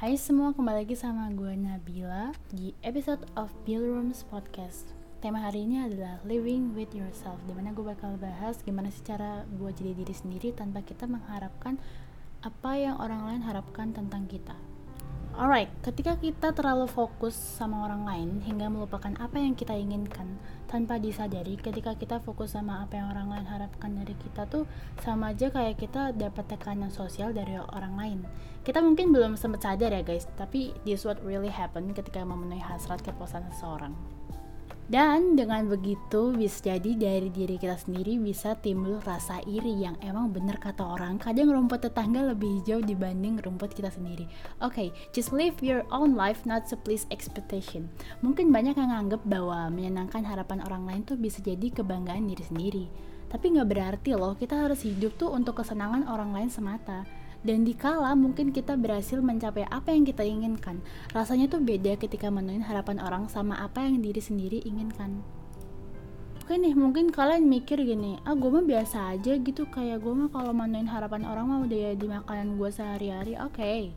Hai semua, kembali lagi sama gue Nabila di episode of Bill Rooms Podcast. Tema hari ini adalah Living with Yourself Di mana gue bakal bahas gimana sih cara gue jadi diri sendiri tanpa kita mengharapkan apa yang orang lain harapkan tentang kita Alright, ketika kita terlalu fokus sama orang lain hingga melupakan apa yang kita inginkan tanpa disadari ketika kita fokus sama apa yang orang lain harapkan dari kita tuh sama aja kayak kita dapat tekanan sosial dari orang lain. Kita mungkin belum sempat sadar ya guys, tapi this what really happen ketika memenuhi hasrat kepuasan seseorang. Dan dengan begitu bisa jadi dari diri kita sendiri bisa timbul rasa iri yang emang bener kata orang kadang rumput tetangga lebih hijau dibanding rumput kita sendiri. Oke, okay, just live your own life not to please expectation. Mungkin banyak yang nganggep bahwa menyenangkan harapan orang lain tuh bisa jadi kebanggaan diri sendiri. Tapi nggak berarti loh kita harus hidup tuh untuk kesenangan orang lain semata dan dikala mungkin kita berhasil mencapai apa yang kita inginkan, rasanya tuh beda ketika menuhin harapan orang sama apa yang diri sendiri inginkan. Oke nih, mungkin kalian mikir gini, ah gue mah biasa aja gitu, kayak gue mah kalau menuhin harapan orang mah udah ya di makanan gue sehari-hari, oke. Okay.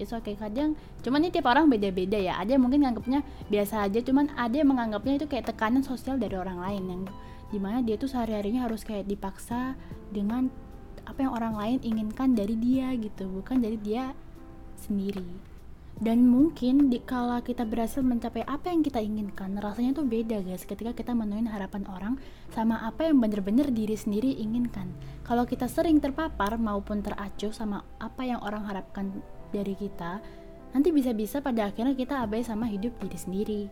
It's okay kadang cuman ini tiap orang beda-beda ya ada yang mungkin nganggapnya biasa aja cuman ada yang menganggapnya itu kayak tekanan sosial dari orang lain yang di mana dia tuh sehari-harinya harus kayak dipaksa dengan apa yang orang lain inginkan dari dia gitu bukan dari dia sendiri. Dan mungkin dikala kita berhasil mencapai apa yang kita inginkan rasanya tuh beda guys ketika kita menuhin harapan orang sama apa yang bener-bener diri sendiri inginkan. Kalau kita sering terpapar maupun teracuh sama apa yang orang harapkan dari kita nanti bisa-bisa pada akhirnya kita abai sama hidup diri sendiri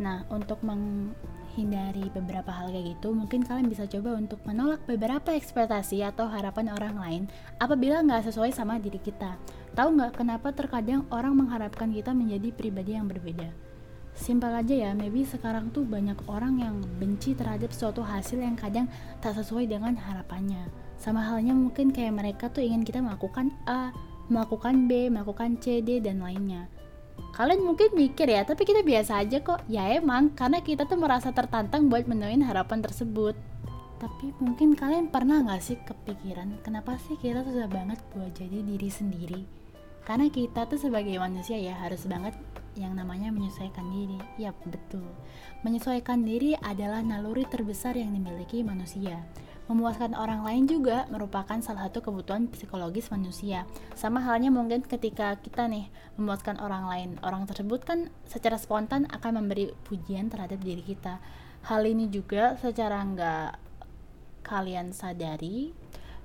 nah untuk meng hindari beberapa hal kayak gitu, mungkin kalian bisa coba untuk menolak beberapa ekspektasi atau harapan orang lain apabila nggak sesuai sama diri kita. Tahu nggak kenapa terkadang orang mengharapkan kita menjadi pribadi yang berbeda? Simpel aja ya, maybe sekarang tuh banyak orang yang benci terhadap suatu hasil yang kadang tak sesuai dengan harapannya. Sama halnya mungkin kayak mereka tuh ingin kita melakukan A, melakukan B, melakukan C, D, dan lainnya Kalian mungkin mikir ya, tapi kita biasa aja kok. Ya emang, karena kita tuh merasa tertantang buat menuin harapan tersebut. Tapi mungkin kalian pernah gak sih kepikiran, kenapa sih kita susah banget buat jadi diri sendiri? Karena kita tuh sebagai manusia ya harus banget yang namanya menyesuaikan diri. Yap, betul. Menyesuaikan diri adalah naluri terbesar yang dimiliki manusia. Memuaskan orang lain juga merupakan salah satu kebutuhan psikologis manusia. Sama halnya mungkin ketika kita nih memuaskan orang lain, orang tersebut kan secara spontan akan memberi pujian terhadap diri kita. Hal ini juga secara nggak kalian sadari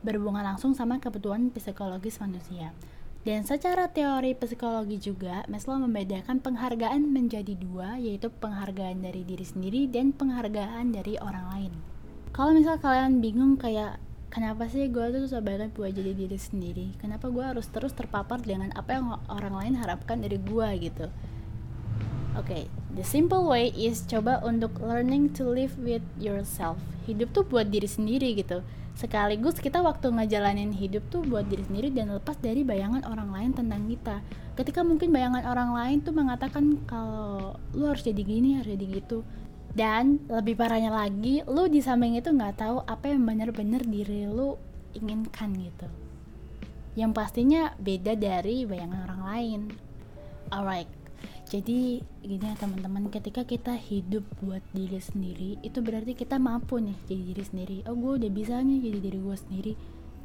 berhubungan langsung sama kebutuhan psikologis manusia. Dan secara teori psikologi juga, Maslow membedakan penghargaan menjadi dua, yaitu penghargaan dari diri sendiri dan penghargaan dari orang lain kalau misal kalian bingung kayak kenapa sih gue tuh susah banget buat jadi diri sendiri? Kenapa gue harus terus terpapar dengan apa yang orang lain harapkan dari gue gitu? Oke okay, the simple way is coba untuk learning to live with yourself. Hidup tuh buat diri sendiri gitu. Sekaligus kita waktu ngejalanin hidup tuh buat diri sendiri dan lepas dari bayangan orang lain tentang kita. Ketika mungkin bayangan orang lain tuh mengatakan kalau lu harus jadi gini harus jadi gitu dan lebih parahnya lagi lu di samping itu nggak tahu apa yang bener-bener diri lu inginkan gitu. Yang pastinya beda dari bayangan orang lain. Alright. Jadi gini ya teman-teman ketika kita hidup buat diri sendiri itu berarti kita mampu nih jadi diri sendiri. Oh gue udah bisa nih jadi diri gue sendiri.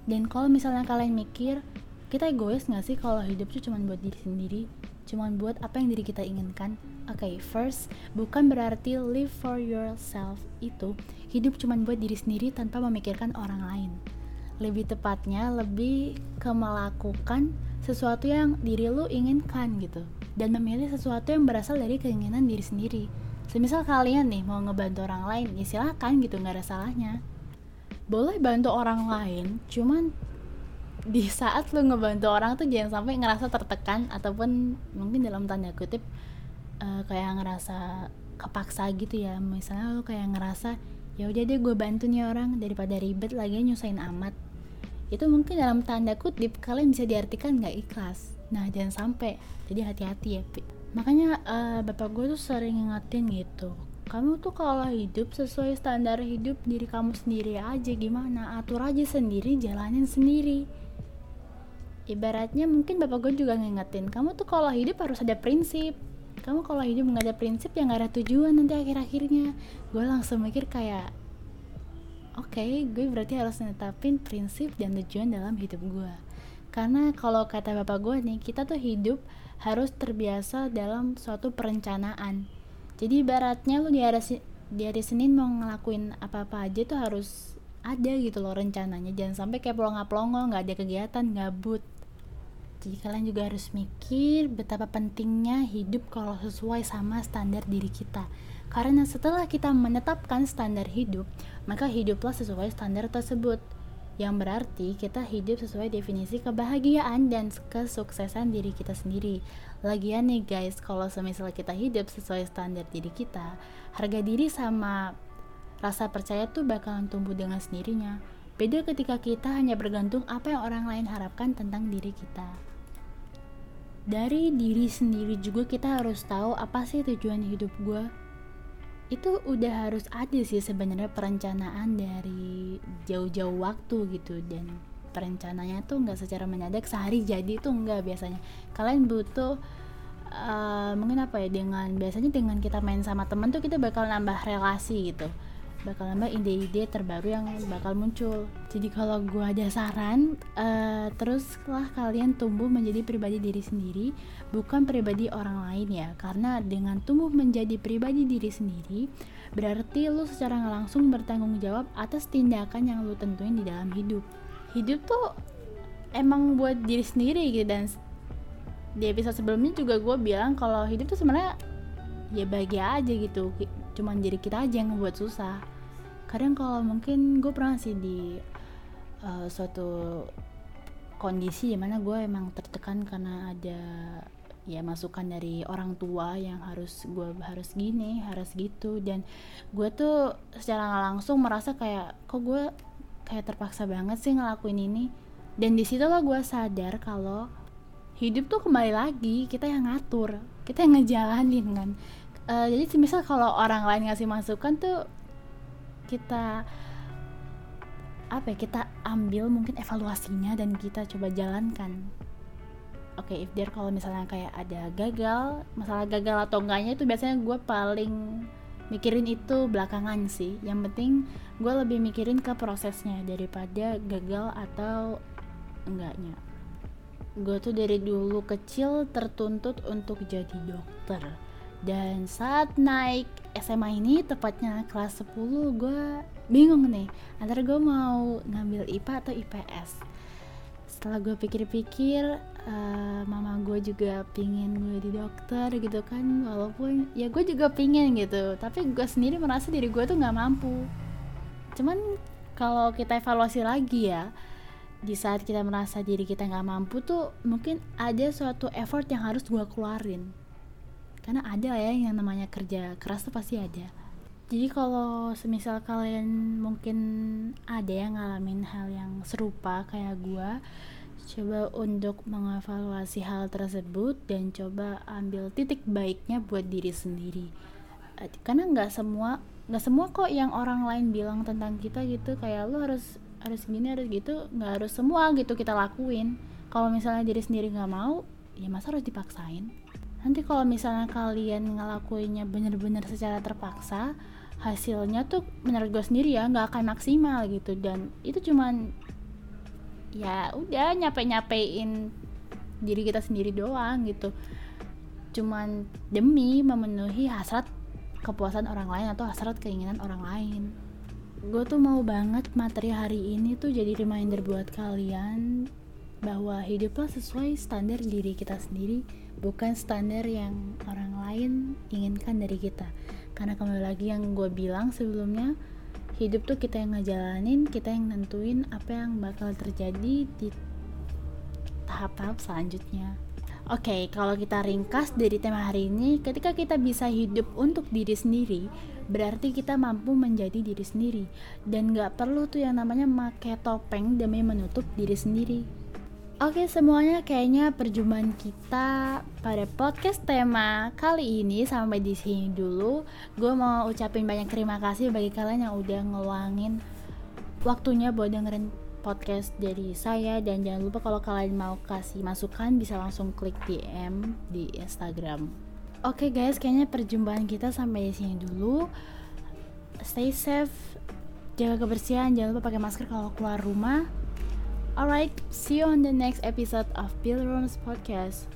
Dan kalau misalnya kalian mikir kita egois nggak sih kalau hidup tuh cuma buat diri sendiri cuma buat apa yang diri kita inginkan Oke, okay, first, bukan berarti live for yourself itu hidup cuma buat diri sendiri tanpa memikirkan orang lain. Lebih tepatnya, lebih ke melakukan sesuatu yang diri lu inginkan gitu. Dan memilih sesuatu yang berasal dari keinginan diri sendiri. Semisal kalian nih mau ngebantu orang lain, ya silakan gitu, nggak ada salahnya. Boleh bantu orang lain, cuman di saat lu ngebantu orang tuh jangan sampai ngerasa tertekan ataupun mungkin dalam tanda kutip uh, kayak ngerasa kepaksa gitu ya. Misalnya lo kayak ngerasa ya udah deh gue bantu nih orang daripada ribet lagi nyusahin amat. Itu mungkin dalam tanda kutip kalian bisa diartikan nggak ikhlas. Nah jangan sampai. Jadi hati-hati ya makanya uh, bapak gue tuh sering ngingetin gitu kamu tuh kalau hidup sesuai standar hidup diri kamu sendiri aja gimana? Atur aja sendiri jalanin sendiri ibaratnya mungkin bapak gue juga ngingetin kamu tuh kalau hidup harus ada prinsip. Kamu kalau hidup nggak ada prinsip ya nggak ada tujuan nanti akhir-akhirnya. Gue langsung mikir kayak oke okay, gue berarti harus netapin prinsip dan tujuan dalam hidup gue. Karena kalau kata bapak gue nih kita tuh hidup harus terbiasa dalam suatu perencanaan. Jadi ibaratnya lu di hari, di hari Senin mau ngelakuin apa-apa aja tuh harus ada gitu loh rencananya. Jangan sampai kayak pelongo-pelongo nggak ada kegiatan gabut jadi kalian juga harus mikir betapa pentingnya hidup kalau sesuai sama standar diri kita. Karena setelah kita menetapkan standar hidup, maka hiduplah sesuai standar tersebut. Yang berarti kita hidup sesuai definisi kebahagiaan dan kesuksesan diri kita sendiri. Lagian nih guys, kalau semisal kita hidup sesuai standar diri kita, harga diri sama rasa percaya tuh bakalan tumbuh dengan sendirinya. Beda ketika kita hanya bergantung apa yang orang lain harapkan tentang diri kita. Dari diri sendiri juga kita harus tahu apa sih tujuan hidup gue itu udah harus ada sih sebenarnya perencanaan dari jauh-jauh waktu gitu. Dan perencananya tuh nggak secara mendadak sehari jadi tuh nggak biasanya. Kalian butuh uh, mungkin ya dengan biasanya dengan kita main sama temen tuh kita bakal nambah relasi gitu bakal nambah ide-ide terbaru yang bakal muncul. Jadi kalau gue ada saran uh, teruslah kalian tumbuh menjadi pribadi diri sendiri bukan pribadi orang lain ya. Karena dengan tumbuh menjadi pribadi diri sendiri berarti lu secara langsung bertanggung jawab atas tindakan yang lu tentuin di dalam hidup. Hidup tuh emang buat diri sendiri gitu dan di episode sebelumnya juga gue bilang kalau hidup tuh sebenarnya ya bahagia aja gitu. Cuman diri kita aja yang buat susah kadang kalau mungkin gue pernah sih di uh, suatu kondisi di mana gue emang tertekan karena ada ya masukan dari orang tua yang harus gue harus gini harus gitu. Dan gue tuh secara langsung merasa kayak kok gue kayak terpaksa banget sih ngelakuin ini. Dan di situlah gue sadar kalau hidup tuh kembali lagi kita yang ngatur kita yang ngejalanin kan. Uh, jadi misal kalau orang lain ngasih masukan tuh kita apa ya kita ambil mungkin evaluasinya dan kita coba jalankan. Oke okay, if there kalau misalnya kayak ada gagal masalah gagal atau enggaknya itu biasanya gue paling mikirin itu belakangan sih. Yang penting gue lebih mikirin ke prosesnya daripada gagal atau enggaknya. Gue tuh dari dulu kecil tertuntut untuk jadi dokter. Dan saat naik SMA ini tepatnya kelas 10 gue bingung nih. Antara gue mau ngambil IPA atau IPS setelah gue pikir-pikir uh, mama gue juga pingin gue di dokter gitu kan. Walaupun ya gue juga pingin gitu. Tapi gue sendiri merasa diri gue tuh nggak mampu. Cuman kalau kita evaluasi lagi ya di saat kita merasa diri kita nggak mampu tuh mungkin ada suatu effort yang harus gue keluarin karena ada ya yang namanya kerja keras tuh pasti ada. Jadi kalau semisal kalian mungkin ada yang ngalamin hal yang serupa kayak gue coba untuk mengevaluasi hal tersebut dan coba ambil titik baiknya buat diri sendiri. Karena nggak semua nggak semua kok yang orang lain bilang tentang kita gitu kayak lu harus harus gini harus gitu nggak harus semua gitu kita lakuin. Kalau misalnya diri sendiri nggak mau ya masa harus dipaksain nanti kalau misalnya kalian ngelakuinnya bener-bener secara terpaksa hasilnya tuh menurut gue sendiri ya nggak akan maksimal gitu. Dan itu cuman ya udah nyape nyapein diri kita sendiri doang gitu. Cuman demi memenuhi hasrat kepuasan orang lain atau hasrat keinginan orang lain. Gue tuh mau banget materi hari ini tuh jadi reminder buat kalian bahwa hiduplah sesuai standar diri kita sendiri bukan standar yang orang lain inginkan dari kita karena kembali lagi yang gue bilang sebelumnya hidup tuh kita yang ngejalanin kita yang nentuin apa yang bakal terjadi di tahap-tahap selanjutnya Oke, okay, kalau kita ringkas dari tema hari ini, ketika kita bisa hidup untuk diri sendiri, berarti kita mampu menjadi diri sendiri. Dan gak perlu tuh yang namanya make topeng demi menutup diri sendiri. Oke semuanya kayaknya perjumpaan kita pada podcast tema kali ini sampai di sini dulu. Gue mau ucapin banyak terima kasih bagi kalian yang udah ngeluangin waktunya buat dengerin podcast dari saya dan jangan lupa kalau kalian mau kasih masukan bisa langsung klik DM di Instagram. Oke guys, kayaknya perjumpaan kita sampai di sini dulu. Stay safe, jaga kebersihan, jangan lupa pakai masker kalau keluar rumah. Alright, see you on the next episode of Bill Rooms Podcast.